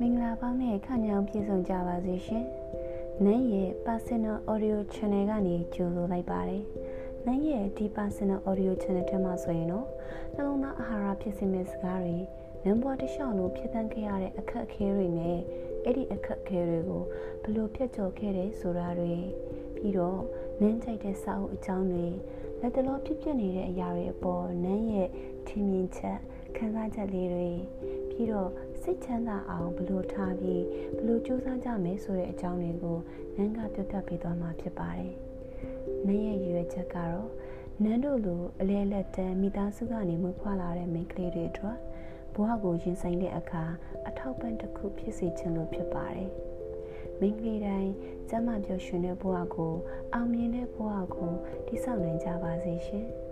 မင်္ဂလာပေါင်းနဲ့ခန့်ညောင်းပြည့်စုံကြပါစေရှင်။နန်းရဲ့ Personal Audio Channel ကနေကြိုဆိုလိုက်ပါတယ်။နန်းရဲ့ဒီ Personal Audio Channel ထဲမှာဆိုရင်တော့နှလုံးသားအာဟာရဖြစ်စေမယ့်စကားတွေနန်းဘွားတစ်လျှောက်လုံးဖြစ်တန်းခဲ့ရတဲ့အခက်အခဲတွေနဲ့အဲ့ဒီအခက်အခဲတွေကိုဘယ်လိုဖြတ်ကျော်ခဲ့တယ်ဆိုတာတွေပြီးတော့နန်းကြိုက်တဲ့စာအုပ်အကြောင်းတွေလက်တလောဖြစ်ပျက်နေတဲ့အရာတွေအပေါ်နန်းရဲ့ထင်မြင်ချက် ခံစားချက်လေးတွေပြီးတော့စိတ်ချမ်းသာအောင်ဘလို့ထားပြီးဘလို့ကြိုးစားကြမယ်ဆိုတဲ့အကြောင်းတွေကိုနန်းကပြပြပေးသွားမှာဖြစ်ပါတယ်။နန်းရဲ့ရည်ရွယ်ချက်ကတော့နန်းတို့လိုအလဲလက်တန်းမိသားစုကနေမွေးဖွားလာတဲ့မိန်းကလေးတွေအတွက်ဘဝကိုရင်ဆိုင်တဲ့အခါအထောက်ပံ့တစ်ခုဖြစ်စေချင်လို့ဖြစ်ပါတယ်။မိန်းကလေးတိုင်းကျမ်းမာပျော်ရွှင်တဲ့ဘဝကိုအောင်မြင်တဲ့ဘဝကိုတည်ဆောက်နိုင်ကြပါစေရှင်။